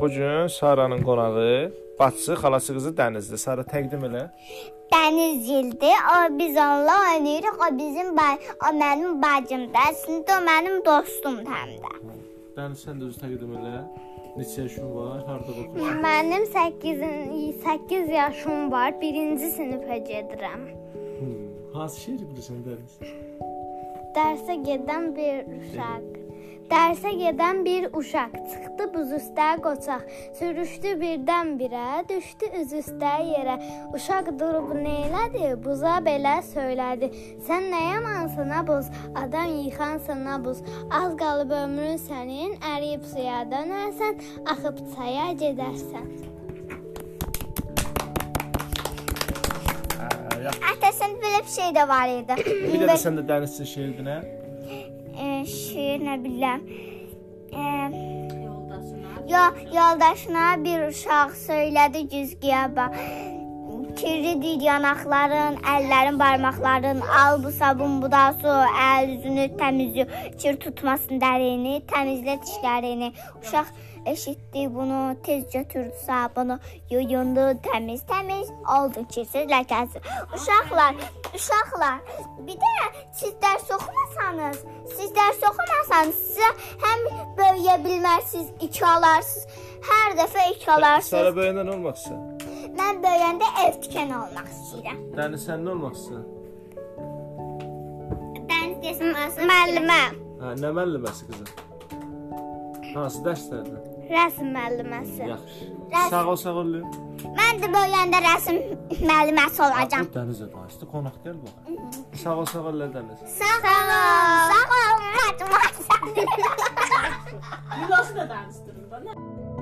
Bu gün Saranın qonağı bacısı, xalası qızı Dənizdir. Sara təqdim elə. Dəniz yildir. O biz onunla oynayırıq. O bizim ba o mənim bacımdır. Əslində o mənim dostumdur həm də. Dəniz sən də özü təqdim elə. Neçə yaşın var? Harda oxuyursan? Mənim 8 8 yaşım var. 1-ci sinifə gedirəm. Hmm. Hansı şeiri bilirsən Dəniz? Dərsə gedən bir uşaq. Dərsə gedən bir uşaq çıxdı buz üstə qoçaq. Sürüşdü birdən-birə, düşdü üz üstə yerə. Uşaq durub neylədi? Buza belə söylədi. Sən nə yamansan ha buz? Adam yıxansan ha buz. Az qalıb ömrün sənin, əriyib suya dönərsən, axıb çaya gedərsən. Hə, yaxşı. Əslində belə bir şey də var idi. Bir də sən də Dənizçi şeirdir nə? E, şiir nə bilirəm. E, Yo, yoldaşına bir uşaq söylədi güzgüyə bax. Kirlidir yanaqların, əllərin, barmaqların, al bu sabun, bu da su, əl üzünü təmizlə, kir tutmasın dərini, təmizlə dişlərini. Uşaq eşitdi bunu, tez götürdü sabunu, yuyundu təmiz, təmiz oldu kirsiz, ləkəsiz. Uşaqlar, uşaqlar, bir də siz dərs oxumasanız, siz dərs oxumasanız sizə həm böyüyə bilmərsiniz, iki alarsınız. Hər dəfə iki alarsınız. böyüyəndə nə olmaq istəyirsən? Mən böyüyəndə ev tikən olmaq istəyirəm. Dəniz sən nə olmaq istəyirsən? Dəniz desin müəllimə. Hə, nə müəlliməsi qızım? Hansı dərslərdə? Rəsm müəlliməsi. Yaxşı. Rəsm- Sağ ol, sağ ol. Mən də böyüyəndə rəsm müəlliməsi olacağam. Bu Dənizə danışdı, qonaq gəl bax. Sağ ol, sağ ol Dəniz. Sağ ol. Sağ ol. Ol. Yuvası da danışdırır da.